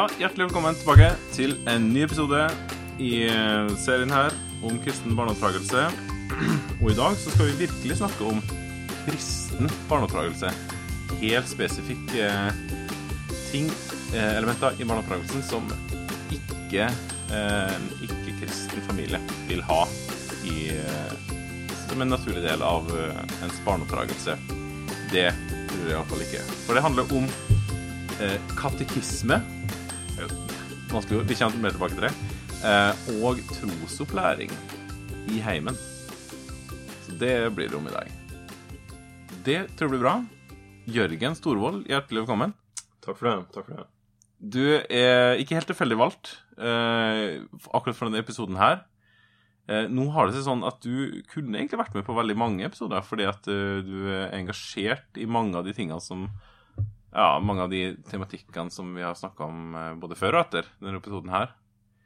Ja, hjertelig velkommen tilbake til en ny episode i eh, serien her om kristen barneoppdragelse. Og i dag så skal vi virkelig snakke om kristen barneoppdragelse. Helt spesifikke ting, eh, elementer i barneoppdragelsen som ikke eh, en ikke-kristen familie vil ha i, eh, som en naturlig del av eh, ens barneoppdragelse. Det tror jeg iallfall ikke. For det handler om eh, katekisme. Vanskelig ord. Vi kommer mer tilbake til det. Eh, og trosopplæring i heimen. Så det blir det om i dag. Det tror jeg blir bra. Jørgen Storvold, hjertelig velkommen. Takk for det. takk for det. Du er ikke helt tilfeldig valgt eh, akkurat for denne episoden her. Eh, nå har det seg sånn at du kunne egentlig vært med på veldig mange episoder, fordi at eh, du er engasjert i mange av de tingene som Ja, mange av de tematikkene som vi har snakka om eh, både før og etter denne episoden her.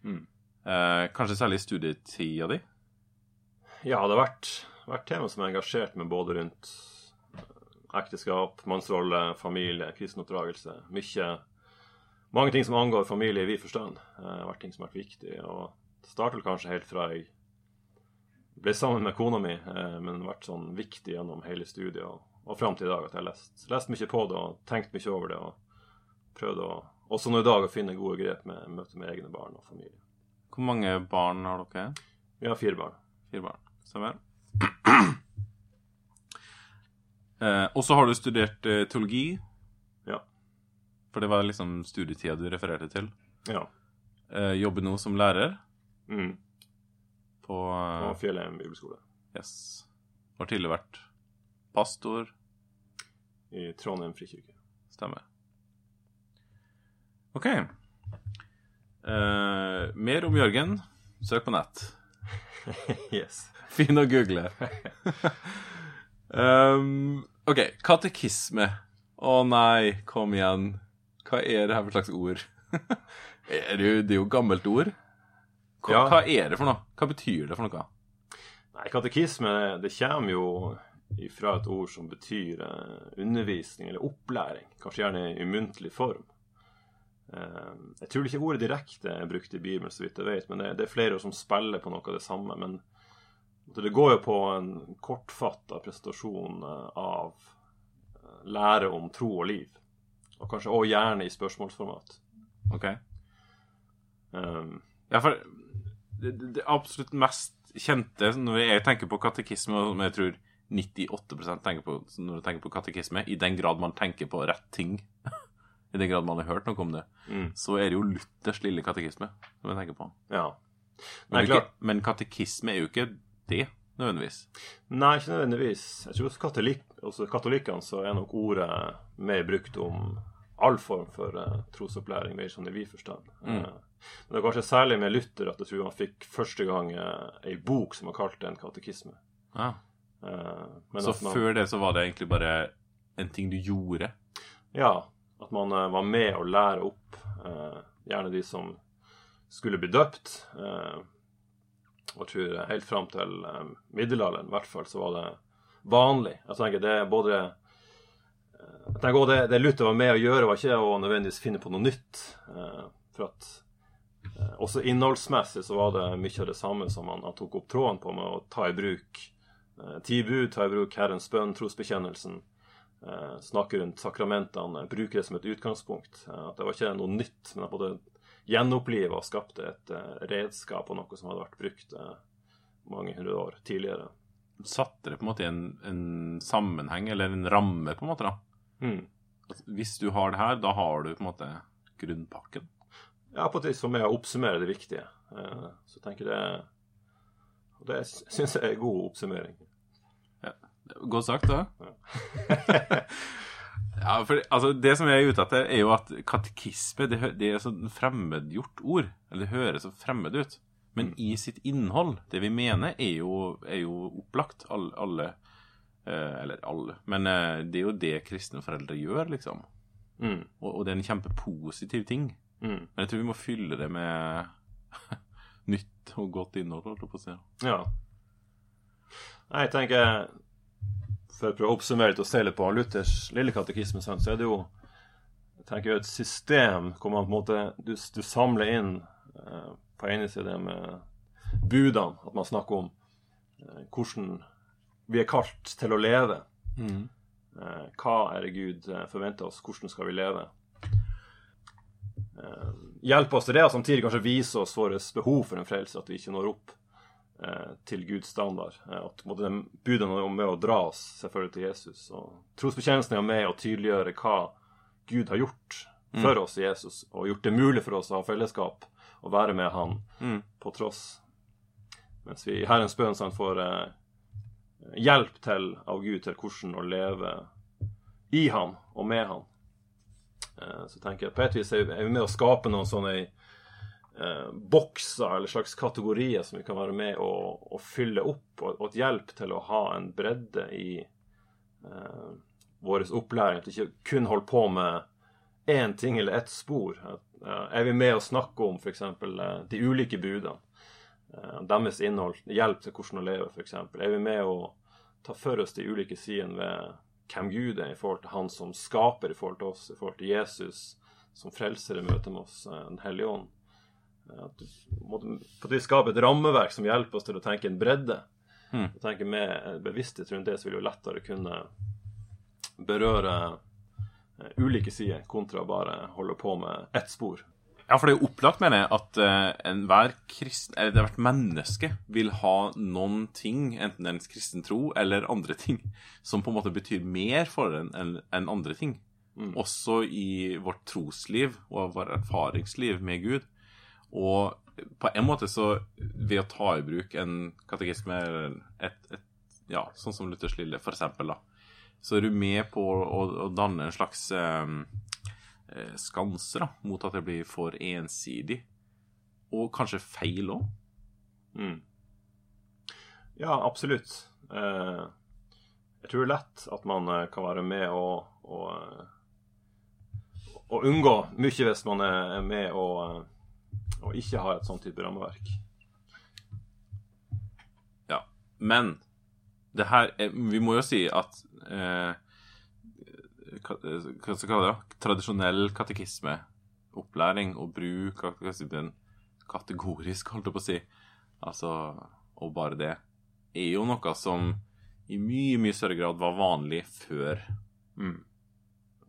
Mm. Eh, kanskje særlig studietida di. Ja, det har vært, vært tema som er engasjert med både rundt eh, ekteskap, mannsrolle, familie, kristenoppdragelse. Mye Mange ting som angår familie i vid forstand. Det har vært ting som har vært viktig. Og det startet kanskje helt fra jeg ble sammen med kona mi, eh, men vært sånn viktig gjennom hele studiet og, og fram til i dag at jeg har lest, lest mye på det og tenkt mye over det. Og prøvd å, også nå i dag, å finne gode grep med møte med egne barn og familie. Hvor mange barn har dere? Vi har fire barn. Fire barn. Stemmer. Eh, og så har du studert eh, teologi, Ja. for det var liksom studietida du refererte til. ja. Eh, jobber nå som lærer Mm. på eh, på Fjellheim bibelskole Yes. Har tidligere vært pastor. I Trondheim frikirke. Stemmer. OK. Uh, mer om Jørgen, søk på nett. yes. Fin å google. um, OK. Katekisme. Å nei, kom igjen. Hva er det her for slags ord? er det, jo, det er jo gammelt ord. Hva, Ja. hva er det for noe? Hva betyr det for noe? Nei, katekisme det kommer jo fra et ord som betyr eh, undervisning eller opplæring. Kanskje gjerne i muntlig form. Eh, jeg tror ikke ordet direkte er brukt i Bibelen, så vidt jeg vet, men det, er flere som spiller på noe av det samme. Men det går jo på en kortfatta presentasjon eh, av lære om tro og liv. Og kanskje også gjerne i spørsmålsformat. OK. Um, Ja, for det, det, absolutt mest kjente når jeg tenker på katekisme, som jeg tror 98% tenker på når du tenker på katekisme, i den grad man tenker på rett ting, i den grad man har hørt noe om det, mm, så er det jo Luthers lille katekisme som jeg tenker på. ja. Men, Nei, ikke, men katekisme er jo ikke det, nødvendigvis. Nei, ikke nødvendigvis. Jeg tror hos katolikk, katolikkene så er nok ordet mer brukt om all form for uh, trosopplæring, mer sånn i vid forstand. Mm. Eh, men det er kanskje særlig med Luther at jeg tror han fikk første gang uh, ei bok som han kalte en katekisme. Ja. Eh, men Så man, før det så var det egentlig bare en ting du gjorde. Ja, at man eh, var med å lære opp eh, gjerne de som skulle bli døpt. eh, og jeg tror helt fram til middelalderen i hvert fall så var det vanlig. Jeg tenker det er både jeg tenker også det, det Luther var med å gjøre, var ikke å nødvendigvis finne på noe nytt. for at også innholdsmessig så var det mye av det samme som han, han tok opp tråden på med å ta i bruk ti bud, ta i bruk Herrens bønn, trosbekjennelsen. Eh, snakke rundt sakramentene, bruke det som et utgangspunkt. Eh, at det var ikke noe nytt, men at både gjenoppliva og skapte et eh, redskap og noe som hadde vært brukt eh, mange hundre år tidligere. Satte det på en måte i en, en sammenheng, eller en ramme, på en måte, da. Mm. Hvis du har det her, da har du på en måte grunnpakken. Ja, på et vis for meg å oppsummere det viktige. Eh, så tenker jeg det Og det syns jeg er god oppsummering. Godt sagt, da. ja, for altså, Det som jeg er ute etter, er jo at katekisme det, det er sånn fremmedgjort ord. Eller det høres så fremmed ut. Men i sitt innhold, det vi mener, er jo, er jo opplagt. Alle, alle eh, Eller alle. Men eh, det er jo det kristne foreldre gjør, liksom. Mm. Og, og det er en kjempepositiv ting. Mm. Men jeg tror vi må fylle det med nytt og godt innhold, holdt jeg på å si. Ja. Jeg tenker For å prøve å oppsummere litt og se litt på Luthers lille katekisme, så er det jo Jeg tenker et system hvor man på en måte Du, du samler inn eh, på ene side med budene, at man snakker om eh, hvordan vi er kalt til å leve. Mm. Eh, hva er det Gud eh, forventer oss? Hvordan skal vi leve? Eh, hjelpe oss til det, og samtidig kanskje vise oss vårt behov for en frelse, at vi ikke når opp eh, til Guds standard. Eh, at budene er med å dra oss selvfølgelig til Jesus. Og trosbekjennelsen er med å tydeliggjøre hva Gud har gjort for oss i Jesus, og gjort det mulig for oss å ha fellesskap og være med Han Mm. på tross. Mens vi i Herrens bønn får eh, hjelp til av Gud til hvordan å leve i Han og med Han. Eh, så tenker jeg på et vis er vi med å skape noen sånne eh, bokser eller slags kategorier som vi kan være med å, å fylle opp, og, og et hjelp til å ha en bredde i eh, vår opplæring. At vi ikke kun holder på med én ting eller ett spor. Eh, er vi med å snakke om f.eks. Eh, de ulike budene? deres innhold, hjelp til hvordan å leve, f.eks. Er vi med å ta for oss de ulike sidene ved hvem Gud er, i forhold til Han som skaper, i forhold til oss, i forhold til Jesus som frelser i møte med oss, eh, Den hellige ånd? Eh, At du måtte på et vis skape et rammeverk som hjelper oss til å tenke en bredde. Mm. Å tenke med bevissthet rundt det, så vil jo lettere kunne berøre eh, ulike sider, kontra bare holde på med ett spor. Ja, for det er jo opplagt, mener jeg, at uh, enhver kristen, eller ethvert menneske vil ha noen ting, enten ens kristen tro eller andre ting, som på en måte betyr mer for en enn en andre ting. Mm. Også i vårt trosliv og vårt erfaringsliv med Gud. Og på en måte så, ved å ta i bruk en katekisme, eller et, et, ja, sånn som Luthers lille, for eksempel, da, så er du med på å, å danne en slags eh, eh, skanse da, mot at det blir for ensidig. Og kanskje feil òg. Mm. Ja, absolutt. Eh, jeg tror det er lett at man eh, kan være med og, og, og unngå mye hvis man er med og, og ikke har et sånt type rammeverk. Ja. Men det her er, Vi må jo si at eh, hva, hva skal det? Tradisjonell katekismeopplæring og bruk av den kategorisk, holdt jeg på å si, altså, og bare det, er jo noe som i mye, mye større grad var vanlig før. Mm.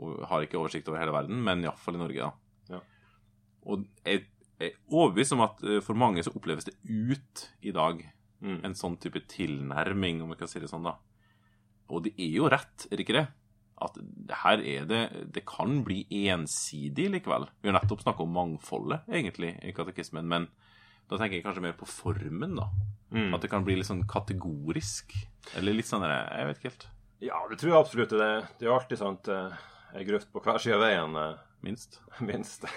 Og har ikke oversikt over hele verden, men iallfall i Norge, da. Ja. Og jeg jeg er overbevist om at eh, for mange så oppleves det ut i dag Mm. en sånn type tilnærming, om vi kan si det sånn, da. Og det er jo rett, er det ikke det? At her er det Det kan bli ensidig likevel. Vi har nettopp snakka om mangfoldet, egentlig, i katekismen, men da tenker jeg kanskje mer på formen, da. Mm. At det kan bli litt sånn kategorisk. Eller litt sånn Jeg vet ikke helt. Ja, det tror jeg absolutt. Det, det er jo alltid sånn ei grøft på hver side av veien, eh, Minst. minst.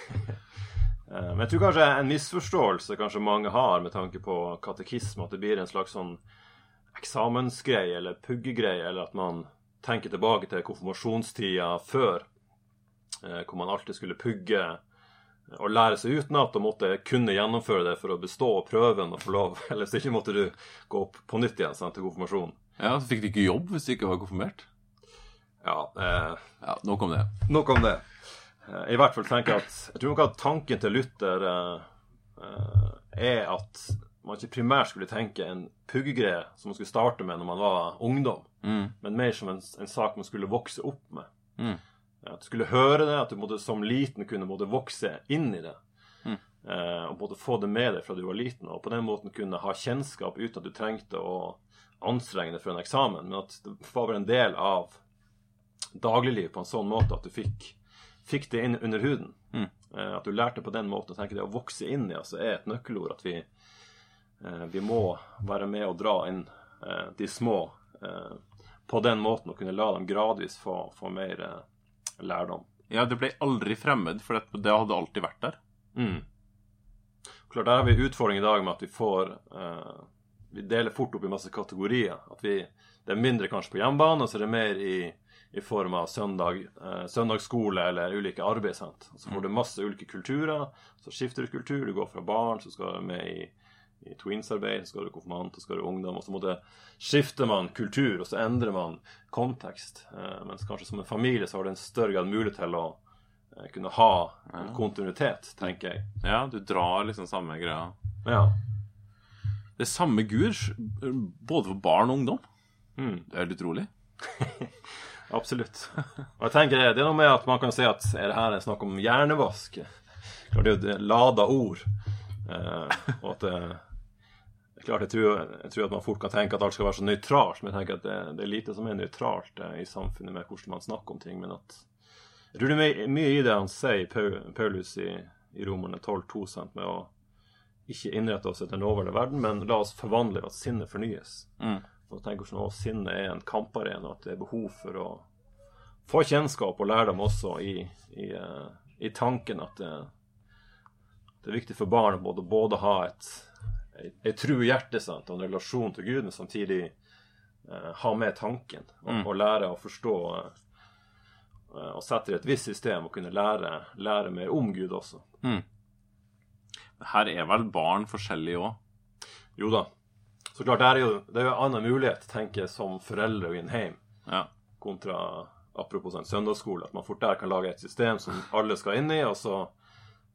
Eh, Men jeg tror kanskje en misforståelse kanskje mange har med tanke på katekisme, at det blir en slags sånn eksamensgreie eller puggegreie, eller at man tenker tilbake til konfirmasjonstida før, eh, hvor man alltid skulle pugge og lære seg utenat og måtte kunne gjennomføre det for å bestå prøven og få lov. Ellers ikke måtte du gå opp på nytt igjen sant, til konfirmasjon. Ja, så fikk du ikke jobb hvis du ikke var konfirmert. Ja, eh, Ja, nok om det. Nok om det. Eh, I hvert fall tenker jeg at Jeg tror nok at tanken til Luther eh, eh, er at man ikke primært skulle tenke en puggegreie som man skulle starte med når man var ungdom, Mm. men mer som en, en sak man skulle vokse opp med. Mm. At du skulle høre det, at du måtte, som liten kunne måtte vokse inn i det. Mm. Eh, og måtte få det med deg fra du var liten, og på den måten kunne ha kjennskap uten at du trengte å anstrenge deg for en eksamen, men at det var bare en del av dagliglivet på en sånn måte at du fikk, fikk det inn under huden. Mm. Eh, at du lærte på den måten. Jeg tenker Det å vokse inn i altså, er et nøkkelord. At vi, vi må være med og dra inn eh, de små eh, på den måten og kunne la dem gradvis få, få mer eh, lærdom. Ja, det ble aldri fremmed, for det, det hadde alltid vært der. Mm. Klart, Der har vi utfordring i dag med at vi får eh, Vi deler fort opp i masse kategorier. At vi, Det er mindre kanskje på hjemmebane, og så er det mer i, i form av søndag, eh, søndagsskole eller ulike arbeid. Så får du masse ulike kulturer. Så skifter du kultur. Du går fra barn, så skal du med i, i tweens-arbeid, så skal du konfirmant, så skal du ungdom. Og så måtte, skifter man kultur, og så endrer man kontekst. Eh, mens kanskje som en familie så har du en større grad mulighet til å eh, kunne ha en kontinuitet, tenker jeg. Ja, du drar liksom samme greia. Ja. Det er samme gur både for barn og ungdom. Mm. Det er litt utrolig. Absolutt. Og jeg tenker Det er noe med at man kan si at er det her en snakk om hjernevask. Det er jo det lada ord. Eh, og at det, det er klart jeg tror, jeg tror at man fort kan tenke at alt skal være så nøytralt, men jeg tenker at det, det er lite som er nøytralt eh, i samfunnet med hvordan man snakker om ting. Men at jeg tror det er mye, i det han sier, Paulus i, i Romerne 12,2, sant, med å ikke innrette oss etter den nåværende verden, men la oss forvandle at sinnet fornyes. Mm. Og tenk hvordan også sinnet er en kamparena, at det er behov for å få kjennskap og lærdom også i, i, eh, i tanken at det, det er viktig for barn å både, både ha et, et tru hjerte sant, og en relasjon til Gud, men samtidig eh, ha med tanken og, Mm. og lære å forstå eh, og sette i et visst system og kunne lære, lære mer om Gud også. Her er vel barn forskjellige òg. Jo da. Så klart, det er jo, det er jo en annen mulighet, tenker jeg, som foreldre i en heim. Ja. kontra apropos en søndagsskole, at man fort der kan lage et system som alle skal inn i, og så,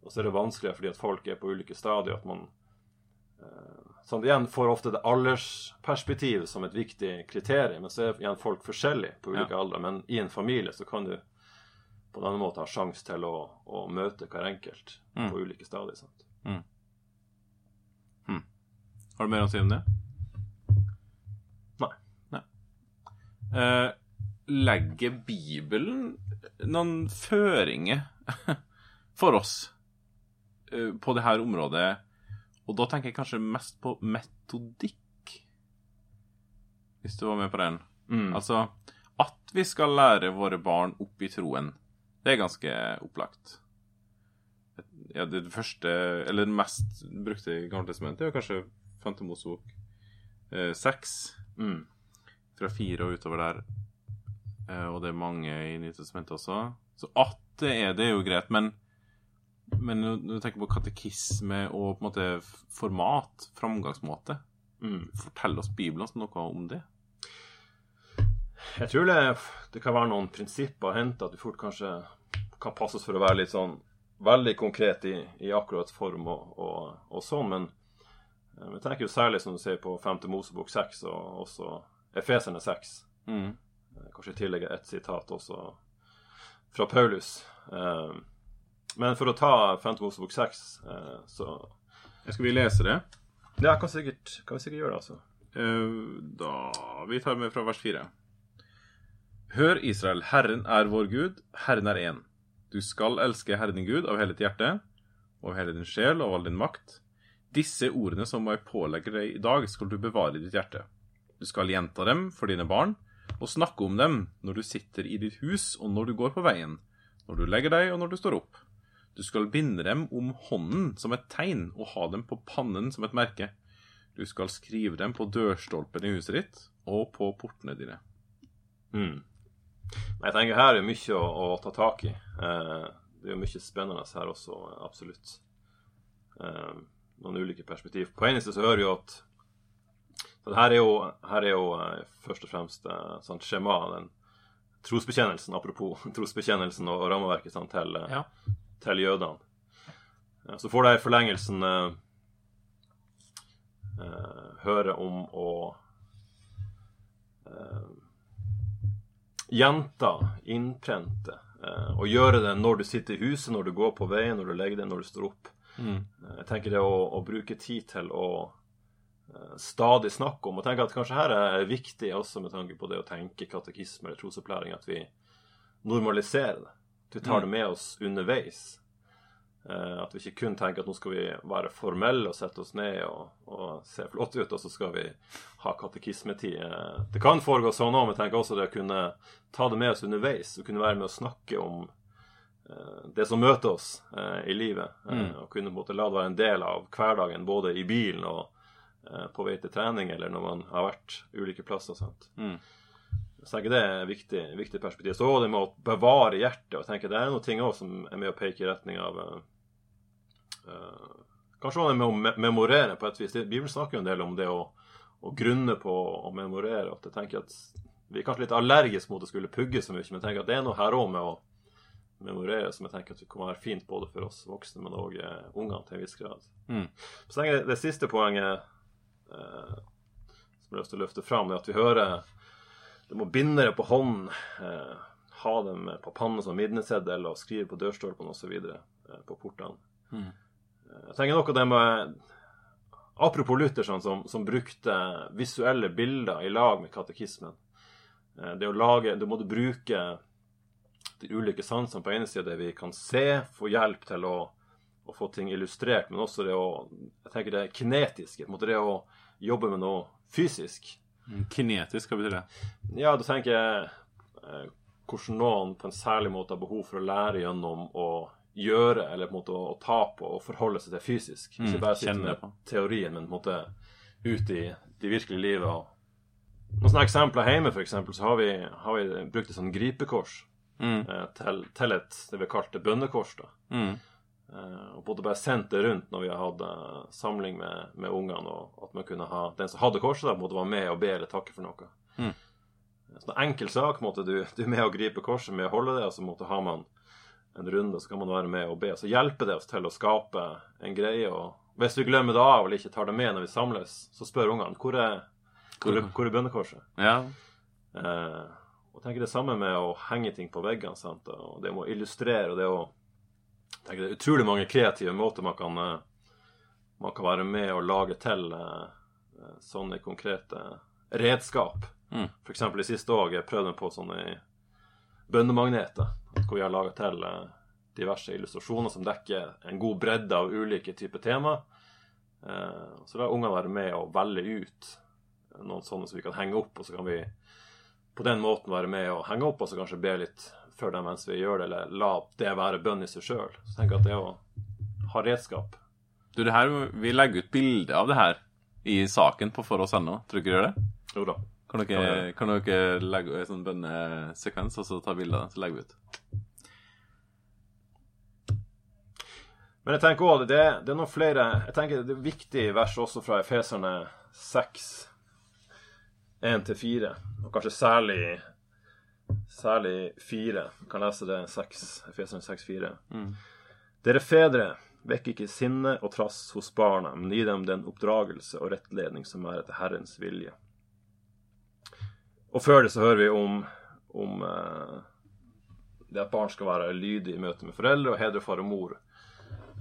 og så er det vanskeligere fordi at folk er på ulike stadier, at man sånn, igjen får ofte det aldersperspektivet som et viktig kriterium, men så er igjen folk forskjellige på ulike Ja. aldre. Men i en familie så kan du på denne måten ha sjanse til å, å møte hver enkelt Mm. på ulike stadier. Sant? Har du mer å si om det? Nei. Eh, legger Bibelen noen føringer for oss eh, på det her området? Og da tenker jeg kanskje mest på metodikk, hvis du var med på den. Mm. Altså at vi skal lære våre barn opp i troen, det er ganske opplagt. Ja, det første, eller det mest brukte i Gammeltestamentet, er kanskje 5. Mosebok eh, 6 Mm. fra fire og utover der. Eh, og det er mange i Nytestamentet også. Så at det er det, er jo greit, men men når du tenker på katekisme og på en måte format, framgangsmåte, Mm. fortell oss Bibelen noe om det. Jeg tror det, det kan være noen prinsipper å hente, at du fort kanskje kan passes for å være litt sånn veldig konkret i, i akkurat form og, og, og sånn, men eh, jeg tenker jo særlig som du ser på 5. Mosebok 6 og også Efeserne 6. Mm. Eh, Kanskje i tillegg et sitat også fra Paulus. Eh, Men for å ta 5. Mosebok 6, eh, så Skal vi lese det? Ja, kan, sikkert, kan vi sikkert gjøre det, altså. Eh, Da Vi tar med fra vers 4. Hør, Israel, Herren er vår Gud, Herren er én. Du skal elske Herren din Gud av hele ditt hjerte, av hele din sjel og av all din makt. Disse ordene som jeg pålegger deg i dag, skal du bevare i ditt hjerte. Du skal gjenta dem for dine barn, og snakke om dem når du sitter i ditt hus og når du går på veien, når du legger deg og når du står opp. Du skal binde dem om hånden som et tegn og ha dem på pannen som et merke. Du skal skrive dem på dørstolpen i huset ditt og på portene dine. Mm. Jeg tenker her er mye å, å ta tak i. Eh, det er jo mye spennende her også, absolutt. Eh, noen ulike perspektiv. På eneste så hører jo at så her er jo, her er jo eh, først og fremst eh, skjema, den trosbekjennelsen, apropos trosbekjennelsen og, og rammeverket sant, til, Ja. Til jødene. Så får der forlengelsen eh, eh, høre om å eh, gjenta, innprente, eh, og gjøre det når du sitter i huset, når du går på veien, når du legger deg, når du står opp. Mm. Eh, Jeg tenker det å, å bruke tid til å eh, stadig snakke om, og tenke at kanskje her er viktig også med tanke på det å tenke katekisme eller trosopplæring, at vi normaliserer det. Vi tar det med oss underveis. Uh, At vi ikke kun tenker at nå skal vi være formelle og sette oss ned og, og se flotte ut, og så skal vi ha katekismetid. Uh, Det kan foregå sånn òg, men tenker også det å kunne ta det med oss underveis og kunne være med å snakke om uh, det som møter oss eh, i livet. eh, Mm. Og kunne på en måte la det være en del av hverdagen, både i bilen og eh, på vei til trening, eller når man har vært ulike plasser. sant? Mm. Så tenker det er et viktig, viktig perspektiv. Så det med å bevare hjertet. og tenker Det er noen ting også som er med å peke i retning av uh, eh, Kanskje det det med å memorere på et vis. Bibelen snakker jo en del om det å, å grunne på å memorere. At jeg tenker at Vi er kanskje litt allergiske mot å skulle pugge så mye, men jeg tenker at det er noe her òg med å memorere, som jeg tenker at det kan være fint både for oss voksne, men òg uh, ungene til en viss grad. Mm. Så tenker jeg det siste poenget uh, som jeg har lyst til å løfte fram, er at vi hører det må binde det på hånden, eh, ha dem på pannen som minneseddel og skrive på dørstolpene osv. Eh, på portene. Mm. Eh, Jeg tenker nok at det med Apropos Luther, sånn, som, som brukte visuelle bilder i lag med katekismen. Eh, Det å lage Du må bruke de ulike sansene på ene sida, det vi kan se, få hjelp til å, å få ting illustrert, men også det å Jeg tenker det kinetiske. på en måte Det å jobbe med noe fysisk. Mm, Kinetisk, hva betyr det? Ja, da tenker jeg eh, hvordan noen på en særlig måte har behov for å lære gjennom å gjøre, eller på en måte å, å ta på og forholde seg til fysisk. Mm, Ikke bare sitte med teorien, men på en måte ut i det virkelige livet. Og noen sånne eksempler hjemme, for eksempel, så har vi, har vi brukt et sånn gripekors Mm. eh, til, til et det vi kalte bønnekors. da. Mm. Eh, og både bare sendt det rundt når vi hadde samling med, med ungene, og at man kunne ha den som hadde korset, da, måtte være med og be eller takke for noe. Mm. Så er en enkel sak. måtte du, du er med å gripe korset med å holde det, og så måtte ha man en runde, så kan man være med og be. Så hjelper det oss til å skape en greie. og Hvis vi glemmer det av eller ikke tar det med når vi samles, så spør ungene hvor er, hvor er, hvor er bønnekorset. Ja. Eh, og tenker det samme med å henge ting på veggene. Sant? Og det må illustrere og det å Det er utrolig mange kreative måter man kan, eh, man kan være med og lage til eh, eh, sånne konkrete redskap. Mm. Eksempel i siste år jeg prøvde på sånne bønnemagneter. Hvor jeg har laga til diverse illustrasjoner som dekker en god bredde av ulike typer tema. Så lar ungene være med og velge ut noen sånne som vi kan henge opp, og så kan vi på den måten være med og henge opp, og så kanskje be litt for dem mens vi gjør det, eller la det være bønn i seg sjøl. Så tenker jeg at det å ha redskap Du, det her, vi legger ut bilde av det her i saken på foross.no. Tror du ikke du gjør det? Jo da. Kan dere, kan dere legge en sånn bønnesekvens, og så ta bilde av det, så legger vi ut? Men jeg tenker også, det, det er noen flere Jeg tenker det er viktig vers også fra Efeserne 6, 1-4. Og kanskje særlig Særlig 4. Vi kan lese det 6, Efeserne 6, 4. Mm. Dere fedre, vekk ikke sinne og trass hos barna, men gi dem den oppdragelse og rettledning som er etter Herrens vilje. Og før det så hører vi om, om eh, det at barn skal være lydige i møte med foreldre og hedre far og mor.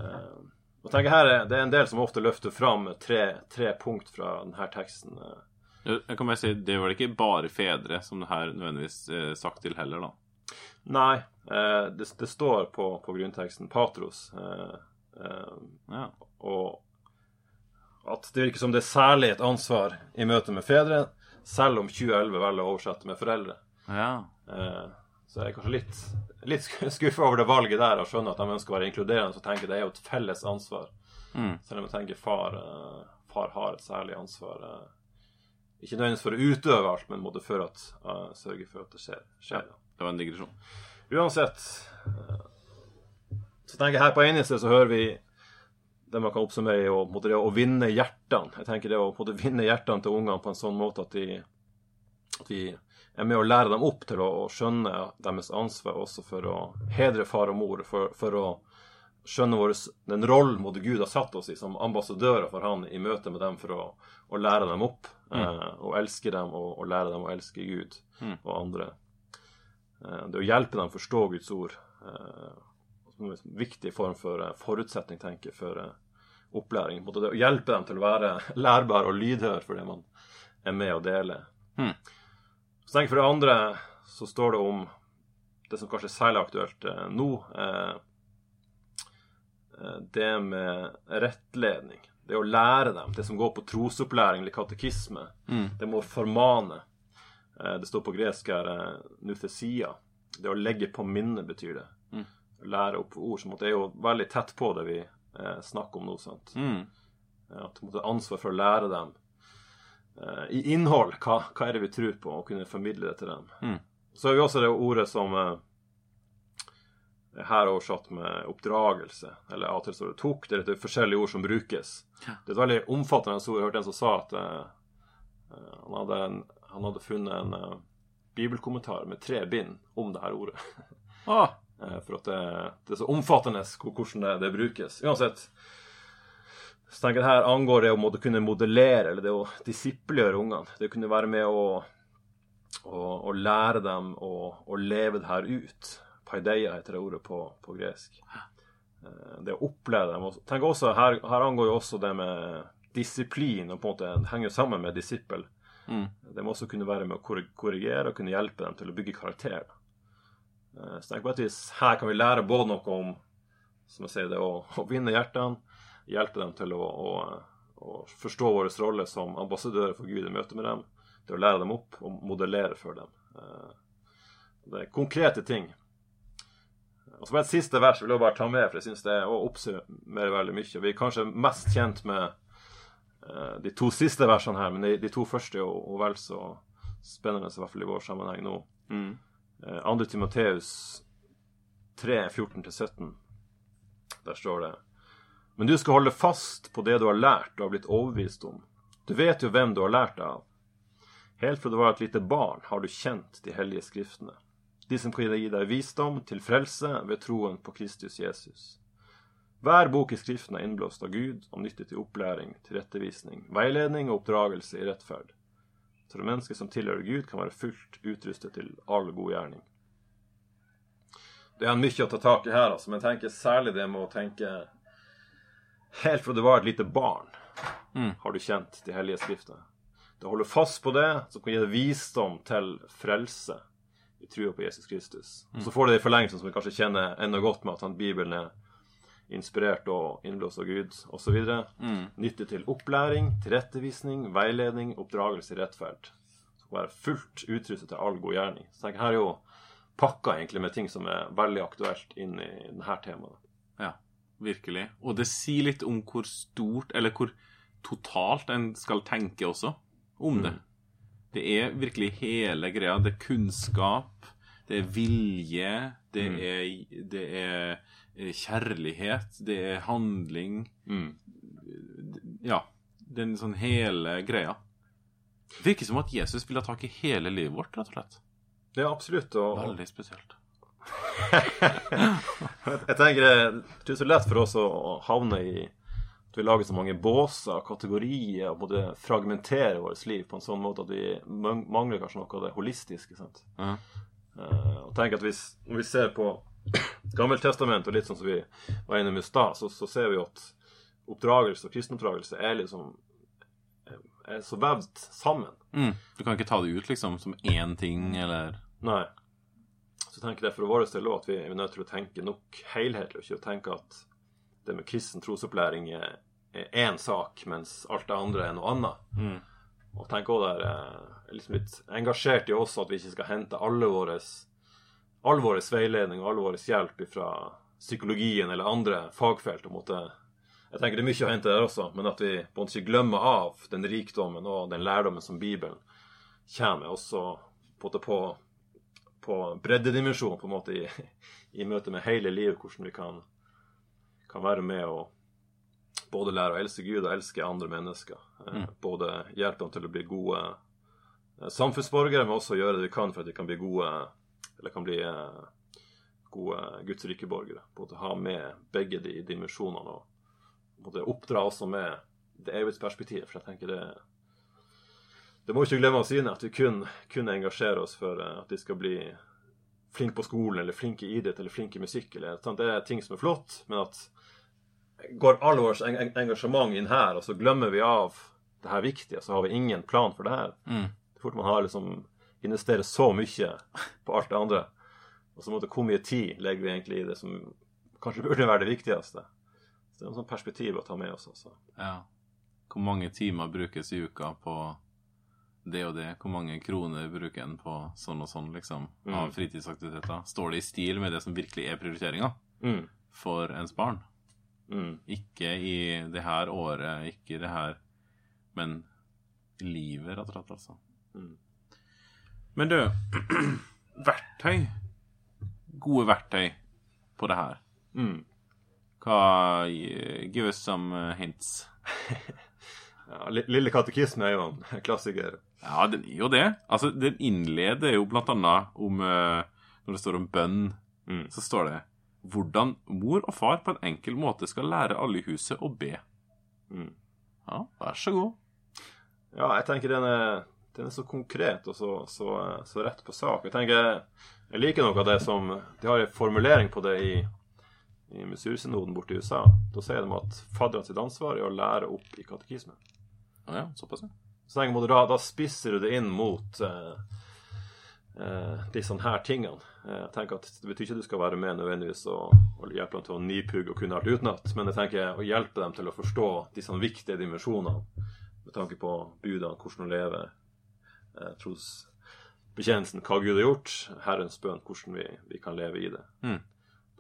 Eh, og tenker her er, Det er en del som ofte løfter fram tre, tre punkt fra denne teksten. eh. Jeg kan bare si, Det var det ikke bare fedre som det her nødvendigvis er sagt til heller, da. Nei, eh, det, det står på, på grunnteksten Patros. Eh, eh, Ja. og at det virker som det er særlig et ansvar i møte med fedre, selv om 2011 velger å oversette med foreldre. ja. Eh, så jeg er kanskje litt, litt skuffa over det valget der og skjønner at de ønsker å være inkluderende. Så tenker jeg det er jo et felles ansvar. Mm. Selv om jeg tenker far, eh, far har et særlig ansvar. Eh, ikke nødvendigvis for å utøve alt, men måtte for at, uh, sørge for at det skjer. skjer ja. Det var en digresjon. Uansett uh, Så tenker jeg her på eneste så hører vi det man kan oppsummere i å, det å vinne hjertene. Jeg tenker det å måtte vinne hjertene til ungene på en sånn måte at, de, at vi er med å lære dem opp til å, å skjønne deres ansvar også for å hedre far og mor. For, for å skjønne vår, den rollen både Gud har satt oss i som ambassadører for han i møte med dem for å, å lære dem opp. Eh, og elske dem og, og lære dem å elske Gud Mm. og andre. Eh, det å hjelpe dem forstå Guds ord. Eh, som en viktig form for eh, forutsetning, tenker jeg, for eh, opplæring. Både det å hjelpe dem til å være lærbar og lydhør for det man er med å dele. Mm. Så tenk For det andre så står det om det som kanskje er særlig aktuelt eh, nå. Eh, det med rettledning. Det å lære dem. Det som går på trosopplæring eller katekisme. Mm. Det må formane. Eh, Det står på gresk her eh, nuthesia. Det å legge på minnet betyr det. Mm. Lære opp ord. som Det er jo veldig tett på det vi eh, snakker om nå. sant? Mm. Eh, At du måtte ansvar for å lære dem eh, i innhold hva, hva er det vi tror på, og kunne formidle det til dem. Mm. Så har vi også det ordet som eh, her oversatt med oppdragelse, eller av og til står det tok. Det er et forskjellige ord som brukes. Ja. Det er et veldig omfattende ord. Jeg hørte en som sa at eh, han, hadde en, han hadde funnet en uh, bibelkommentar med tre bind om det her ordet. Ah. uh, For at det, det er så omfattende hvordan det, det brukes. Uansett. Så tenker jeg her angår det å kunne modellere, eller det å disiplegjøre ungene. Det å kunne være med å, å, å lære dem å, å leve det her ut. Paideia heter det ordet på, på gresk. Eh, Det å oppleve dem. Tenk også, her, her angår jo også det med disiplin, og på en måte det henger sammen med disippel. Mm. Det må også kunne være med å korrigere og kunne hjelpe dem til å bygge karakter. Eh, Så tenk på et vis, her kan vi lære både noe om som jeg sier, det å, å vinne hjertene, hjelpe dem til å, å, å forstå vår rolle som ambassadører for Gud i møte med dem, til å lære dem opp og modellere for dem. Eh, Det er konkrete ting. Og bare et siste vers vil jeg bare ta med, for jeg syns det oppsummerer veldig mye. Vi er kanskje mest kjent med uh, de to siste versene her, men de, de to første er jo vel så spennende, i hvert fall i vår sammenheng nå. Mm. Uh, 2. Timoteus 3, 14-17. Der står det Men du skal holde fast på det du har lært og har blitt overbevist om. Du vet jo hvem du har lært det av. Helt fra du var et lite barn, har du kjent de hellige skriftene. De som kan gi deg visdom til frelse ved troen på Kristus Jesus. Hver bok i Skriften er innblåst av Gud og nyttig til opplæring, tilrettevisning, veiledning og oppdragelse i rettferd. Så det mennesket som tilhører Gud, kan være fullt utrustet til all god gjerning. Det er mye å ta tak i her, altså, men jeg tenker særlig det med å tenke Helt fra du var et lite barn, Mm. har du kjent de hellige skriftene. Du holder fast på det, som kan gi deg visdom til frelse i trua på Jesus Kristus. Og så får du det i forlengelsen som vi kanskje kjenner enda godt med at han, Bibelen er inspirert og innblåst av Gud osv. Mm. Nyttig til opplæring, tilrettevisning, veiledning, oppdragelse i rettferd. Så være fullt utrustet til all god gjerning. Så jeg her er jo pakka egentlig med ting som er veldig aktuelt inn i denne temaet. Ja, virkelig. Og det sier litt om hvor stort, eller hvor totalt en skal tenke også om det. Det er virkelig hele greia. Det er kunnskap, det er vilje, det, Mm. er, det er eh, kjærlighet, det er handling. Mm. Ja, den sånn hele greia. Det virker som at Jesus vil ha tak i hele livet vårt, rett og slett. Ja, absolutt. Og, Veldig spesielt. jeg tenker det det er så lett for oss å havne i at vi lager så mange båser, kategorier, og både fragmenterer vårt liv på en sånn måte at vi mangler kanskje noe av det holistiske. sant? Ja. Eh, og tenk at hvis, Når vi ser på Gammeltestamentet, og litt sånn som vi var innom i stad, så, så ser vi jo at oppdragelse og kristenoppdragelse er liksom er så vevd sammen. Mm. Du kan ikke ta det ut liksom som én ting, eller Nei. Så jeg tenker det for vår del òg at vi er nødt til å tenke nok helhetlig, og ikke tenke at det med kristen trosopplæring er én sak, mens alt det andre er noe annet. Mm. Og tenk også der, er liksom litt engasjert i også at vi ikke skal hente alle våre all vår veiledning og all vår hjelp fra psykologien eller andre fagfelt. og måtte jeg tenker det er mye å hente der også, men at vi på en måte ikke glemmer av den rikdommen og den lærdommen som Bibelen kommer med, også på, på, på breddedimensjonen på en måte i, i møte med hele livet, hvordan vi kan, kan være med å både lære å elske Gud og elske andre mennesker. Eh, Mm. Både hjelpe dem til å bli gode eh, samfunnsborgere, men også gjøre det vi kan for at de kan bli gode eller kan bli eh, gode Guds rike borgere. Både ha med begge de dimensjonene og både oppdra også med det evighetsperspektivet. For jeg tenker det Det må vi ikke glemme å si at vi kun, kun engasjerer oss for at de skal bli flinke på skolen eller flinke i idrett eller flinke i musikk. Eller? Det er ting som er flott, men at går all vårt en- en- engasjement inn her, og så glemmer vi av det her viktige, så har vi ingen plan for det her. Mm. Fort man har liksom investerer så mye på alt det andre, og så måtte hvor mye tid legger vi egentlig i det som kanskje burde være det viktigste. Så det er en sånn perspektiv å ta med oss. også. Ja. Hvor mange timer brukes i uka på det og det? Hvor mange kroner bruker en på sånn og sånn, liksom, av Mm. fritidsaktiviteter? Står det i stil med det som virkelig er prioriteringa Mm. for ens barn? Mm. Ikke i det her året, ikke i det her Men livet, rett og slett, altså. Mm. Men du, verktøy Gode verktøy på det her. Mm. Hva Give us some uh, hints. Ja, Lille katekisme er jo en klassiker. Ja, den er jo det. Altså, den innleder jo blant annet om eh, Når det står om bønn Mm. så står det hvordan mor og far på en enkel måte skal lære alle i huset å be. Mm. Ja, vær så god. Ja, jeg tenker den er, den er så konkret og så, så, så rett på sak. Jeg tenker, jeg liker noe av det som De har en formulering på det i, i Missouri-synoden borte i USA. Da sier de at fadderne sitt ansvar er å lære opp i katekismen. Ja, ja, såpass, ja. Så tenker jeg, da, da spisser du det inn mot eh, eh, disse her tingene. Eh, Jeg tenker at Det betyr ikke at du skal være med nødvendigvis og, og hjelpe dem til å nipugge og kunne alt utenat, men jeg tenker å hjelpe dem til å forstå disse viktige dimensjonene med tanke på budene, hvordan å leve, eh, trosbekjennelsen, hva Gud har gjort, Herrens bønn, hvordan vi, vi kan leve i det. Mm.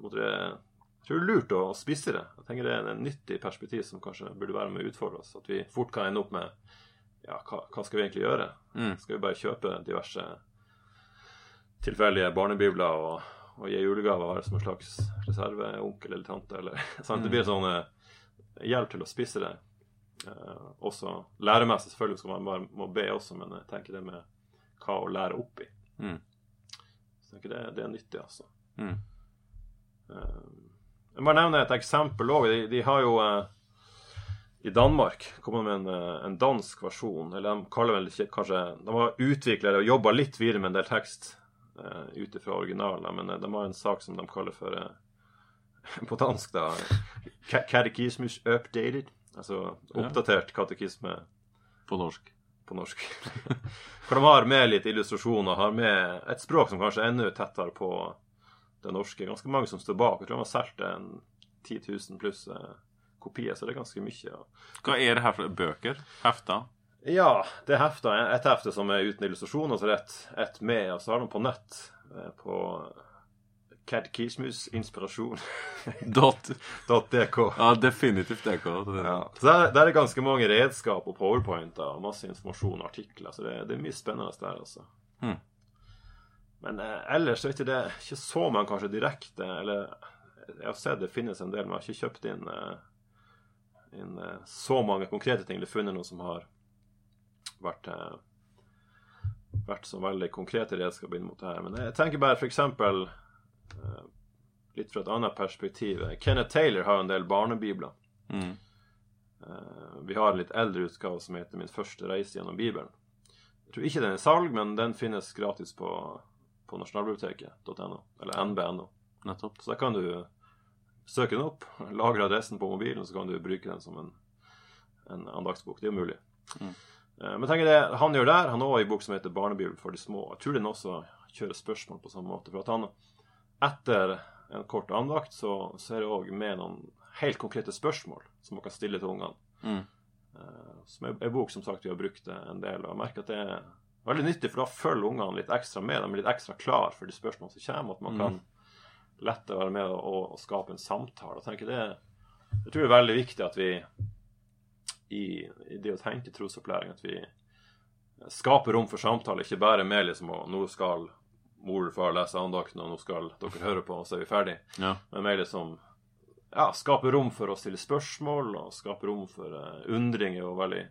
Det, jeg tror det er lurt å spisse det. Jeg tenker Det er en nyttig perspektiv som kanskje burde være med å utfordre oss. At vi fort kan ende opp med ja, hva, hva skal vi egentlig gjøre? Mm. Skal vi bare kjøpe diverse tilfeldige barnebibler og, og gi julegaver som en slags reserveonkel eller tante? Eller, sant? Det blir sånn eh, hjelp til å spisse det. Eh, også læremessig, selvfølgelig skal man bare må be også, men jeg tenker det med hva å lære opp i. Mm. Så jeg tenker det, det er nyttig, altså. Mm. Eh, jeg bare nevne et eksempel òg. De, de har jo eh, i Danmark kommet med en, eh, en dansk versjon. Eller de kaller vel ikke kanskje De har utvikla og jobba litt videre med en del tekst uh, ut ifra originalen. Men eh, de har en sak som de kaller for eh, På dansk, da Katekismus updated. Altså oppdatert katekisme På norsk. på norsk. For de har med litt illustrasjoner, har med et språk som kanskje er enda tettere på det norske. Ganske mange som står bak. Jeg tror de har solgt en 10 000 pluss eh, kopier, så det er ganske mye. Ja. Hva er det her for bøker? Hefter? Ja, det er hefta. Et hefte som er uten illustrasjon, altså så det et, med. Og så har de på nett på på Kismus inspirasjon. .dk. Ja, definitivt DK. Ja. Så der, der er ganske mange redskap og powerpointer og masse informasjon og artikler. Så det, det er mye spennende der, altså. Hmm. Men eh, ellers så er ikke det ikke så mange kanskje direkte Eller jeg har sett det finnes en del, men jeg har ikke kjøpt inn, eh, inn eh, så mange konkrete ting. Eller funnet noe som har vært eh, vært så veldig konkrete redskap inn mot det her. Men jeg tenker bare eksempel eh, litt fra et annet perspektiv. Kenneth Taylor har en del barnebibler. Mm. Eh, Vi har en litt eldre utgave som heter 'Min første reise gjennom Bibelen'. Jeg tror ikke den er i salg, men den finnes gratis på, på nasjonalbiblioteket.no, eller nb.no. Nettopp. Så da kan du søke den opp, lagre adressen på mobilen, og så kan du bruke den som en, en andagsbok. Det er jo mulig. Mm. Eh, Men tenk det, han gjør der. Han har også en bok som heter 'Barnebibel for de små'. Jeg tror den også kjører spørsmål på samme måte. For at han etter en kort andakt så, så er det òg med noen helt konkrete spørsmål som man kan stille til ungene. Mm. Eh, Som er en bok som sagt vi har brukt en del. Og jeg merker at det er veldig nyttig, for da følger ungene litt ekstra med. De er litt ekstra klar for de spørsmålene som kommer. At man kan lette være med og, og skape en samtale. Jeg det, jeg tror det er veldig viktig at vi i, i det å tenke trosopplæring at vi skaper rom for samtale, ikke bare med liksom å nå skal mor og far lese andakten, og nå skal dere høre på, og så er vi ferdig. Ja. Men mer liksom ja, skape rom for å stille spørsmål, og skape rom for uh, undring er jo veldig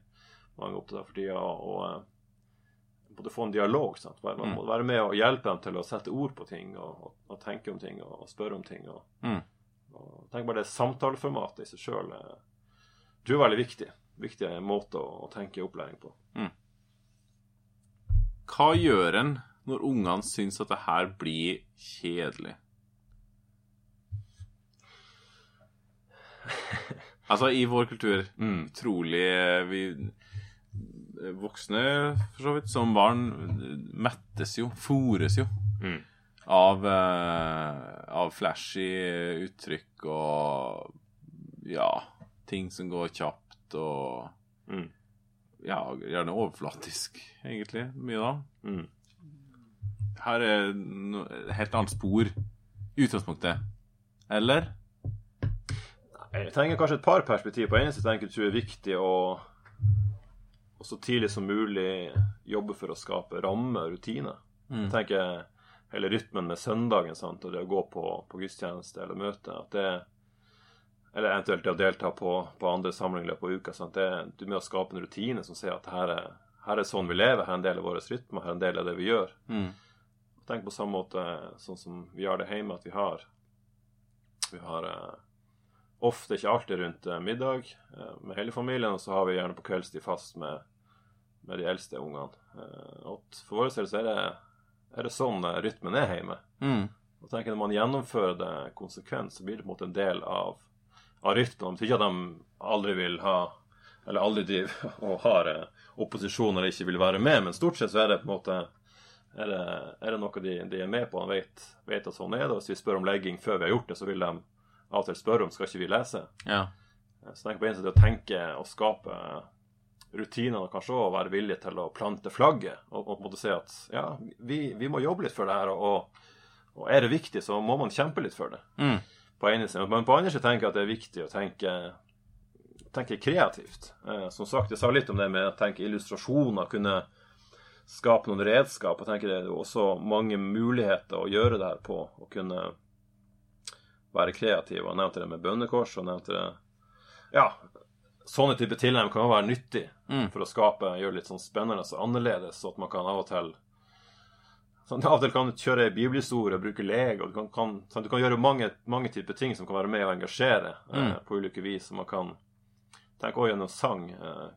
mange opptatt av for tida. Og uh, både få en dialog. Sant? Være, man må være med og hjelpe dem til å sette ord på ting, og, og, og tenke om ting, og, og spørre om ting. Og, Mm. og tenk bare det samtaleformatet i seg sjøl Du er veldig viktig. Viktig måte å, tenke opplæring på. Hva gjør en når ungene syns at det her blir kjedelig? Altså, i vår kultur Mm. utrolig eh, Vi eh, voksne, for så vidt, som barn, mettes jo, fôres jo Mm. av, eh, av flashy uttrykk og ja, ting som går kjapt og Mm. ja, gjerne overflatisk, egentlig, mye da. Mm. Her er no, et helt annet spor i utgangspunktet. Eller? Jeg trenger kanskje et par perspektiv. På eneste tenker jeg tror er viktig å og så tidlig som mulig jobbe for å skape rammer og rutiner. Mm. Jeg tenker hele rytmen med søndagen sant? og det å gå på, på gudstjeneste eller møte at det, Eller eventuelt å delta på, på andre samlinger i løpet av uka. at Det, du er med å skape en rutine som sier at her er, her er sånn vi lever, her er en del av vår rytme, her er en del av det vi gjør. Mm. Tenk på samme måte sånn som vi har det hjemme, at vi har Vi har eh, ofte, ikke alltid, rundt eh, middag eh, med hele familien, og så har vi gjerne på kveldstid fast med, med de eldste ungene. Eh, og for vår del så er det, er det sånn eh, rytmen er hjemme. Mm. Og tenker Når man gjennomfører det konsekvent, så blir det på en måte en del av, betyr ikke at de aldri vil ha Eller aldri driver og har opposisjon eller ikke vil være med, men stort sett så er det på en måte er det, er det noe de, de er med på. De vet, vet at sånn er det. Hvis vi spør om legging før vi har gjort det, så vil de av og til spørre om skal ikke vi lese. Ja. Så tenk på en side å tenke og skape rutiner, og kanskje også være villig til å plante flagget. Og, og på en måte si at ja, vi, vi må jobbe litt for det her, og, og er det viktig, så må man kjempe litt for det. Mm. På ene siden. Men på andre siden tenker jeg at det er viktig å tenke, tenke kreativt. Eh, som sagt, jeg sa litt om det med å tenke illustrasjoner, kunne skape noen redskap. Og tenker det er også mange muligheter å gjøre det her på. Å kunne være kreativ. Jeg nevnte det med bønnekors, og nevnte det Ja, sånne type tilnærming kan være nyttig Mm. for å skape, gjøre litt sånn spennende og annerledes, så at man kan av og til sånn, Av og til kan du kjøre bibelhistorie, bruke lego, du kan, kan, sånn, du kan gjøre mange, mange typer ting som kan være med og engasjere eh, Mm. på ulike vis. Og man kan tenke også gjennom sang, eh,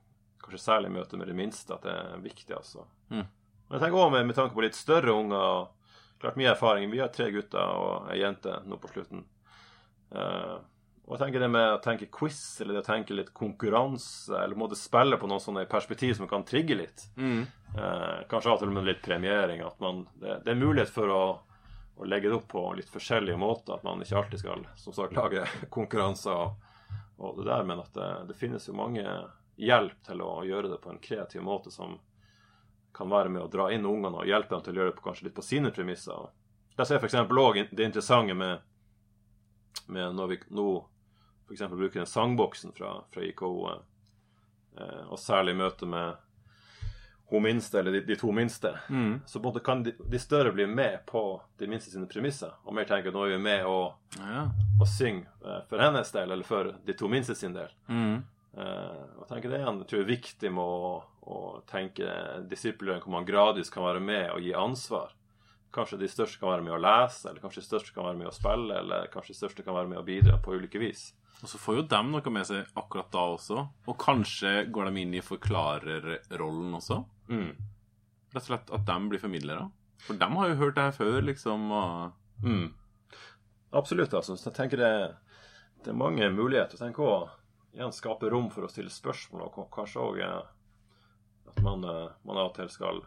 kanskje særlig i møte med det minste, at det er viktig, altså. Mm. Men jeg tenker også med, med tanke på litt større unger og Klart mye erfaring. Vi har tre gutter og ei jente nå på slutten. Eh, og jeg tenker det med å tenke quiz, eller det å tenke litt konkurranse, eller måtte spille på noen sånne perspektiv som kan trigge litt. Mm. Eh, kanskje av og til med litt premiering. At man, det, det er mulighet for å, å legge det opp på litt forskjellige måter. At man ikke alltid skal som sagt, lage konkurranser og, og det der, men at det, det finnes jo mange hjelp til å gjøre det på en kreativ måte som kan være med å dra inn ungene og hjelpe dem til å gjøre det på, kanskje litt på sine premisser. Der ser jeg f.eks. òg det interessante med, med når vi nå f.eks. bruker den sangboksen fra, fra IKO, eh, og særlig i møte med hun minste, eller de, de to minste, Mm. så på en måte kan de, de større bli med på de minste sine premisser. Og mer tenke at nå er vi med og, Ja. og synge eh, for hennes del, eller for de to minste sin del. Mm. Eh, og tenker det igjen, jeg tror det er viktig med å, å tenke disippelgjøring hvor man gradvis kan være med og gi ansvar. Kanskje de største kan være med å lese, eller kanskje de største kan være med å spille, eller kanskje de største kan være med å bidra på ulike vis. Og så får jo dem noe med seg akkurat da også. Og kanskje går de inn i forklarerrollen også. Mm. Rett og slett at de blir formidlere. For de har jo hørt det her før, liksom. Og... Mm. Absolutt. altså. Så jeg tenker det, det er mange muligheter. Tenk å igjen skape rom for å stille spørsmål, og kanskje òg at man, eh, man av og til skal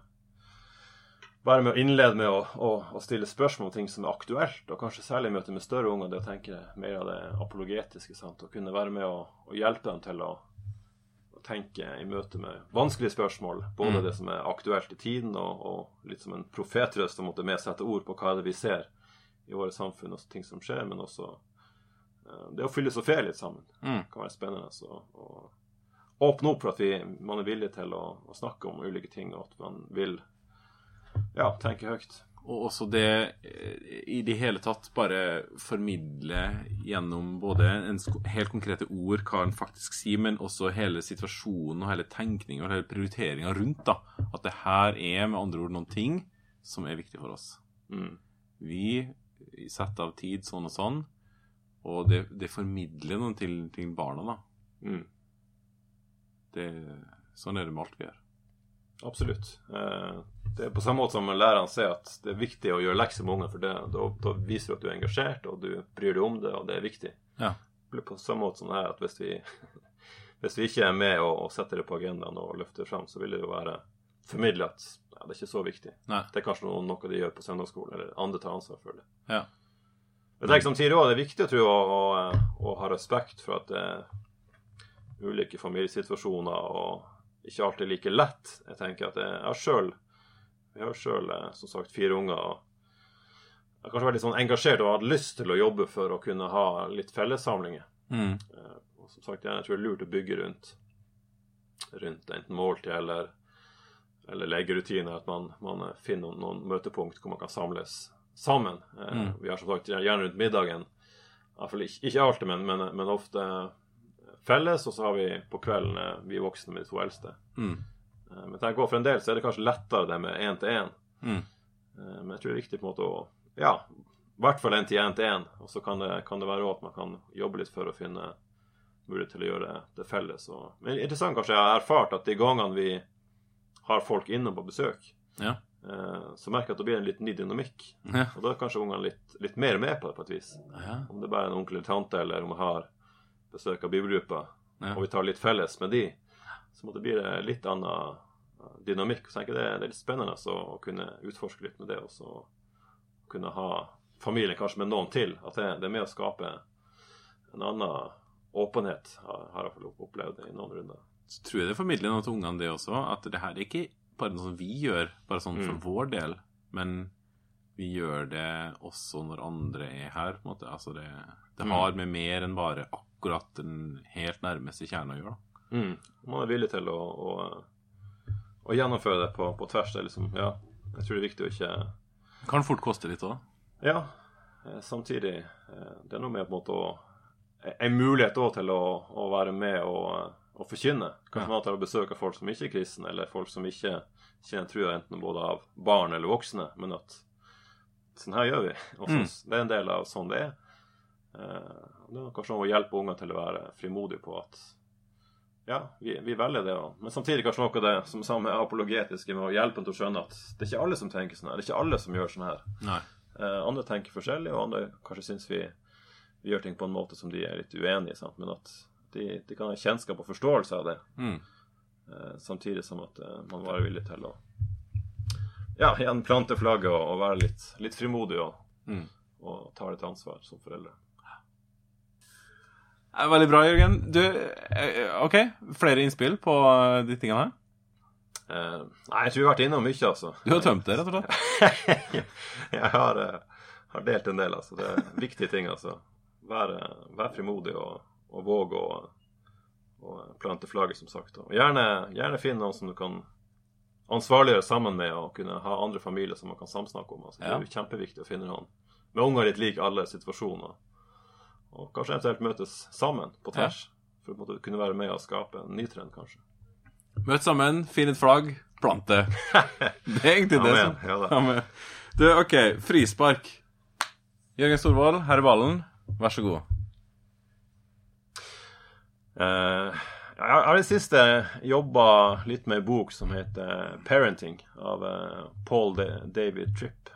være med å innlede med å, å, å stille spørsmål om ting som er aktuelt, og kanskje særlig i møte med større unger, det å tenke mer av det apologetiske. sant, Å kunne være med å, å hjelpe dem til å, å tenke i møte med vanskelige spørsmål. Både Mm. det som er aktuelt i tiden, og, og litt som en profetrøst å måtte med sette ord på hva er det vi ser i våre samfunn, og ting som skjer, men også uh, det å filosofere litt sammen Mm. kan være spennende. Så, og åpne opp for at vi, man er villig til å, å snakke om ulike ting, og at man vil ja, tenke høyt. Og også det eh, i det hele tatt bare formidle gjennom både en helt konkrete ord, hva en faktisk sier, men også hele situasjonen og hele tenkninga og hele prioriteringa rundt. da. At det her er med andre ord noen ting som er viktig for oss. Mm. Vi setter av tid sånn og sånn, og det, det formidler noen til, til barna, da. Mm. Det, sånn er det med alt vi gjør. Absolutt. Eh, det er på samme måte som læreren sier at det er viktig å gjøre lekser med unger, for det, da, da viser du at du er engasjert, og du bryr deg om det, og det er viktig. Ja. På samme måte som det her at hvis vi, hvis vi ikke er med og, og setter det på agendaen og løfter fram, så vil det jo være formidle at ja, det er ikke så viktig. Nei. Det er kanskje noe, noe de gjør på søndagsskolen, eller andre tar ansvar for det. Ja. Jeg tenker samtidig også, Det er viktig tror, tro, å, å, å ha respekt for at det er ulike familiesituasjoner og ikke alltid like lett. Jeg tenker at jeg, jeg har selv, Vi har sjøl som sagt fire unger. og Jeg har kanskje vært litt sånn engasjert og hatt lyst til å jobbe for å kunne ha litt fellessamlinger. Mm. Eh, Og som sagt, jeg tror det er lurt å bygge rundt, rundt enten måltid eller, eller legerutiner. At man, man finner noen, noen møtepunkt hvor man kan samles sammen. Eh, Mm. Vi har som sagt gjerne rundt middagen. Iallfall ikke, ikke alltid, men, men, men ofte felles. Og så har vi på kvelden eh, vi voksne med de to eldste. Mm. Eh, Men tenk også for en del så er det kanskje lettere det med én til én. Mm. Eh, men jeg tror det er viktig på en måte å Ja, i hvert fall en til én til én. Og så kan det, kan det være at man kan jobbe litt for å finne mulighet til å gjøre det felles. Og, men interessant kanskje jeg har erfart at de gangene vi har folk innom på besøk, Ja. så merker jeg at det blir en litt ny dynamikk. Ja. Og da er kanskje ungene litt, litt mer med på det på et vis. ja. Om det bare er en onkel eller tante, eller om jeg har besøk av bibelgruppa, Ja. og vi tar litt felles med de, så måtte det bli litt annen dynamikk. Så jeg tenker det, det er litt spennende så, å kunne utforske litt med det, og så kunne ha familien kanskje med noen til. At det, det er med å skape en annen åpenhet, har jeg opplevd i noen runder. Så tror jeg det formidler noe til ungene, det også. At det her er ikke bare noe som vi gjør, bare sånn for Mm. vår del. Men vi gjør det også når andre er her. på en måte. Altså det, det Mm. har med mer enn bare akkurat den helt nærmeste kjernen å gjøre. da. Mm. Man er villig til å, å, å gjennomføre det på, på tvers. Det liksom, ja, jeg tror det er viktig å ikke Kan fort koste litt òg. Ja, eh, samtidig eh, Det er noe med på en måte å En mulighet også til å, å være med og, og forkynne. Kanskje Ja. man tar og besøker folk som ikke er kristne, eller folk som ikke kjenner trua enten både av barn eller voksne, men at sånn her gjør vi. Og så, Mm. Det er en del av sånn det er. Eh, det er kanskje noe å hjelpe unger til å være frimodige på at ja, vi, vi velger det Også. Men samtidig kanskje noe av det som samme apologetiske med å hjelpe dem til å skjønne at det er ikke alle som tenker sånn her. Det er ikke alle som gjør sånn her. Nei. Eh, andre tenker forskjellig, og andre kanskje syns vi, vi gjør ting på en måte som de er litt uenig i. Men at de, de kan ha kjennskap og forståelse av det, Mm. eh, samtidig som at eh, man var villig til å ja, igjen plante flagget og, og være litt, litt frimodig og, Mm. og ta litt ansvar som foreldre. Veldig bra, Jørgen. Du, eh, OK, flere innspill på eh, de tingene her? Uh, nei, jeg tror vi har vært innom mye, altså. Du har tømt det, rett og slett? jeg har, uh, har delt en del, altså. Det er viktige ting, altså. Vær, uh, vær frimodig og, og våg å plante flagget, som sagt. Og gjerne, gjerne finne noen som du kan ansvarliggjøre sammen med, og kunne ha andre familier som man kan samsnakke om. Altså, det er jo kjempeviktig å finne noen med unger litt lik alle situasjoner. Og kanskje eventuelt møtes sammen på tvers. For å kunne være med og skape en ny trend, kanskje. Møt sammen, finn et flagg, plante. det. Er egentlig det som Ja ja, Du, OK, frispark. Jørgen Storvold, her er ballen. Vær så god. Eh, jeg har i det siste jobba litt med en bok som heter 'Parenting' av eh, Paul Da- David Tripp.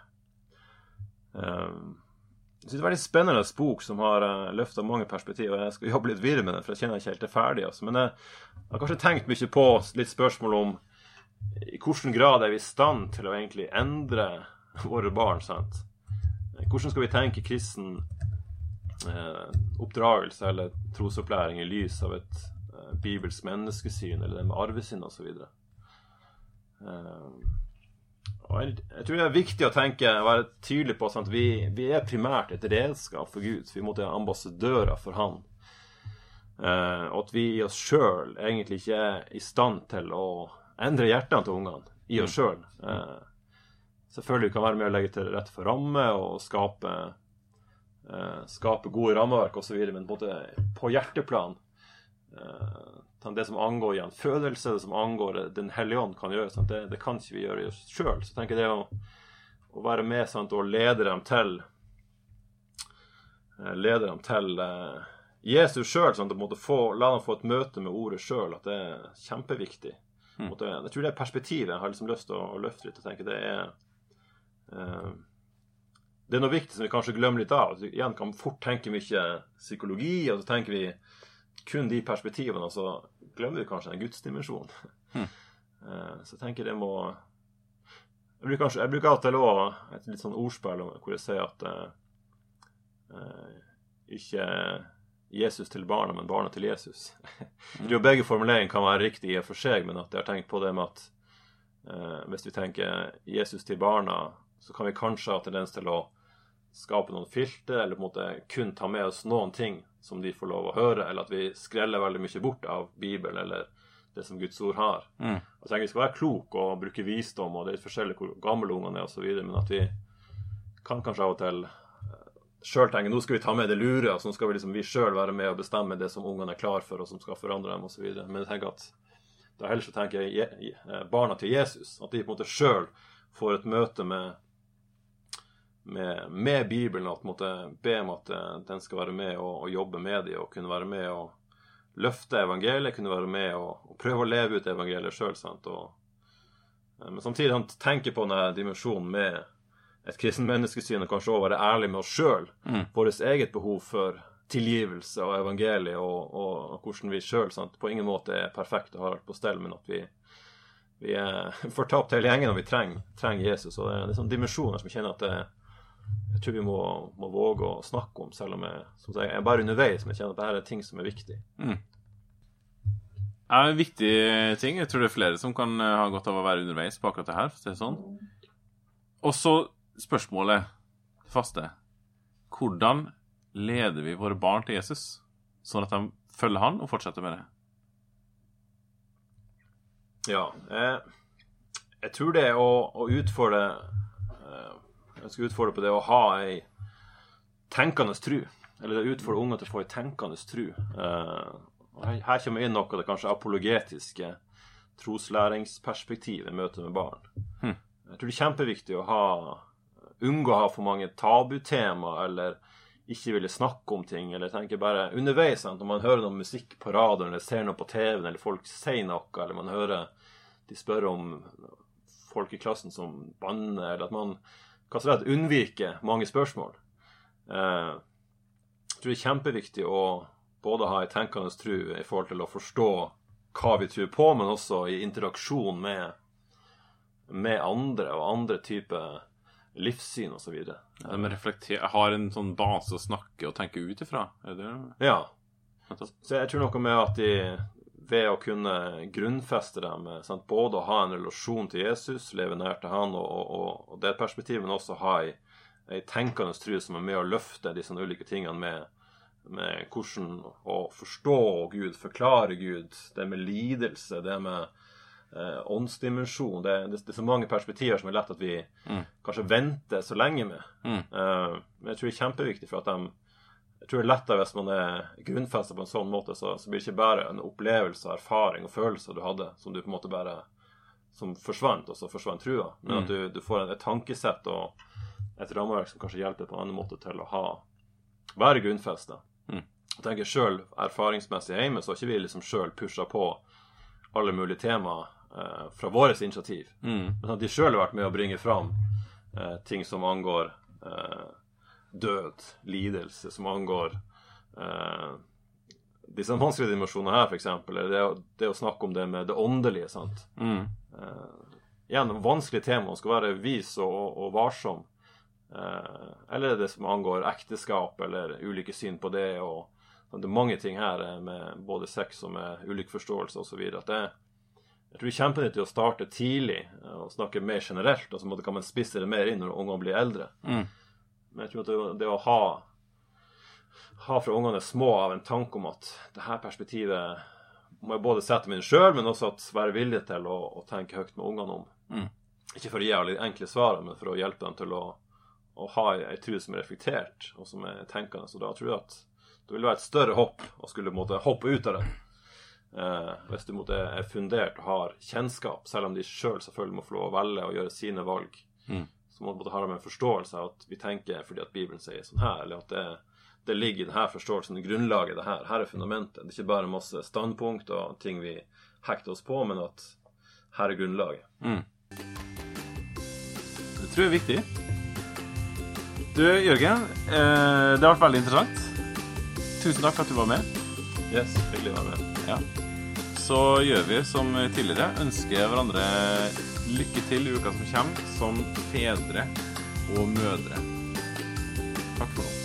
Eh, jeg synes det er veldig spennende bok som har uh, løfta mange perspektiver. Jeg skal jobbe litt videre med den, for jeg kjenner jeg ikke helt er ferdig. Altså. Men jeg, jeg har kanskje tenkt mye på litt spørsmål om i hvilken grad er vi i stand til å egentlig endre våre barn. sant? Hvordan skal vi tenke kristen eh, oppdragelse eller trosopplæring i lys av et eh, bibelsk menneskesyn, eller det med arvesyn osv. Eh, jeg, tror det er viktig å tenke være tydelig på at vi, vi er primært et redskap for Gud. Vi måtte være ambassadører for Han. Eh, og at vi i oss sjøl egentlig ikke er i stand til å endre hjertene til ungene i oss sjøl. Eh, selvfølgelig kan være med å legge til rette for rammer og skape eh, skape gode rammeverk osv., men på, på hjerteplan eh, Det som angår igjen fødelse, det som angår Den hellige ånd, kan gjøre. Det, det kan ikke vi gjøre sjøl. Så tenker jeg det å, å være med sant, og lede dem til eh, Lede dem til eh, Jesus sjøl, la dem få et møte med ordet sjøl, at det er kjempeviktig. Mm. Jeg tror det er perspektivet jeg har liksom lyst til å, å løfte litt. og tenke det er eh, det er noe viktig som vi kanskje glemmer litt av. Vi igjen kan fort tenke mye psykologi, og så tenker vi kun de perspektivene, så glemmer vi kanskje den gudsdimensjonen. Hmm. Eh, Så jeg tenker det må Jeg bruker, kanskje, jeg bruker av og til et litt sånn ordspill hvor jeg sier at eh, eh, ikke Jesus til barna, men barna til Jesus. Jeg tror begge formuleringene kan være riktige for seg, men at jeg har tenkt på det med at eh, hvis vi tenker Jesus til barna, så kan vi kanskje ha tendens til å skape noen filter, eller på en måte kun ta med oss noen ting som de får lov å høre, eller at vi skreller veldig mye bort av Bibelen eller det som Guds ord har. Mm. Jeg tenker Vi skal være kloke og bruke visdom, og det er forskjellig hvor gamle ungene er osv., men at vi kan kanskje av og til sjøl tenke nå skal vi ta med det lure, og så skal vi liksom vi sjøl være med og bestemme det som ungene er klar for, og som skal forandre dem osv. Men jeg tenker at da heller så tenker jeg Je- Je- barna til Jesus, at de på en måte sjøl får et møte med med, med Bibelen, og måte be om at eh, den skal være med og, og jobbe med dem, og kunne være med og løfte evangeliet, kunne være med og, og prøve å leve ut evangeliet sjøl. Men samtidig han tenker på denne dimensjonen med et kristent menneskesyn, og kanskje òg være ærlig med oss sjøl, Mm. vårt eget behov for tilgivelse og evangeliet, og, og, og hvordan vi sjøl på ingen måte er perfekte og har alt på stell, men at vi, vi er fortapt hele gjengen, og vi trenger, trenger Jesus. Og det er, en sånn sånne dimensjoner som jeg kjenner at det, jeg tror vi må, må våge å snakke om, selv om jeg, som sagt, jeg er bare underveis, men jeg kjenner at dette er ting som er viktig. Det er en viktig ting. Jeg tror det er flere som kan eh, ha godt av å være underveis på akkurat det her. for å si det sånn. Og så spørsmålet det faste. Hvordan leder vi våre barn til Jesus, sånn at de følger han og fortsetter med det? Ja. Jeg, jeg tror det å, å utfordre eh, Jeg skal utfordre på det å ha ei tenkende tru. Eller utfordre unger til å få ei tenkende tru. Eh, her, her kommer inn noe av det kanskje apologetiske troslæringsperspektivet i møte med barn. Hm. Jeg tror det er kjempeviktig å ha unngå å ha for mange tabutema eller ikke ville snakke om ting. Eller tenke bare underveis, når man hører noe musikk på radioen eller ser noe på TV-en, eller folk sier noe, eller man hører de spør om folk i klassen som banner, eller at man kan slett unnvike mange spørsmål. Eh, jeg tror det er kjempeviktig å både ha ei tenkende tru i forhold til å forstå hva vi tror på, men også i interaksjon med, med andre og andre typer livssyn osv. De reflekter- har en sånn base å snakke og tenke ut ifra. Ja. Så jeg tror noe med at de ved å kunne grunnfeste dem, eh, sant? både å ha en relasjon til Jesus, leve nær til han, og, og, og, det perspektivet, men også ha ei, ei tenkende tro som er med å løfte disse ulike tingene med, med hvordan å forstå Gud, forklare Gud, det med lidelse, det med eh, åndsdimensjon. Det, det, det er så mange perspektiver som er lett at vi Mm. kanskje venter så lenge med. Mm. Eh, men jeg tror det er kjempeviktig for at de jeg tror det er lettere hvis man er grunnfesta på en sånn måte, så, så blir det ikke bare en opplevelse, erfaring og følelser du hadde, som du på en måte bare som forsvant, og så forsvant trua. Men at du, du får en, et tankesett og et rammeverk som kanskje hjelper på en annen måte til å ha være grunnfesta. Mm. Jeg tenker selv erfaringsmessig hjemme, så har ikke vi liksom sjøl pusha på alle mulige temaer eh, fra vårt initiativ. Mm. Men at de sjøl har vært med å bringe fram eh, ting som angår eh, død, lidelse, som angår eh, disse vanskelige dimensjonene her, f.eks. Det, å- det å snakke om det med det åndelige. sant? Mm. Eh, igjen, vanskelige tema. Man skal være vis og, og, varsom. Eh, eller det som angår ekteskap, eller ulike syn på det. og Det er mange ting her eh, med både sex og med ulik forståelse osv. at det jeg tror det er kjempenyttig å starte tidlig eh, og snakke mer generelt. og så måtte- kan man spisse det mer inn når ungene blir eldre. Mm. Men jeg tror at det, det å ha ha fra ungene små av en tanke om at det her perspektivet må jeg både sette meg sjøl, men også at være villig til å, å tenke høyt med ungene om. Mm. Ikke for å gi alle de enkle svarene, men for å hjelpe dem til å, å ha ei, tru som er reflektert, og som er tenkende. Så da tror jeg at det vil være et større hopp å skulle måtte hoppe ut av det. Eh, hvis du måtte er fundert og har kjennskap, selv om de sjøl selv selvfølgelig må få lov å velge og gjøre sine valg. Mm. Så må de ha en forståelse av at vi tenker fordi at Bibelen sier sånn her, eller at det, det ligger i denne forståelsen, i grunnlaget det her. Her er fundamentet. Det er ikke bare masse standpunkt og ting vi hekter oss på, men at her er grunnlaget. Mm. Det tror jeg er viktig. Du, Jørgen, eh, det har vært veldig interessant. Tusen takk for at du var med. Yes, hyggelig å være med. Ja. Så gjør vi som tidligere. Ønsker hverandre lykke til i uka som kommer, som fedre og mødre. Takk for nå.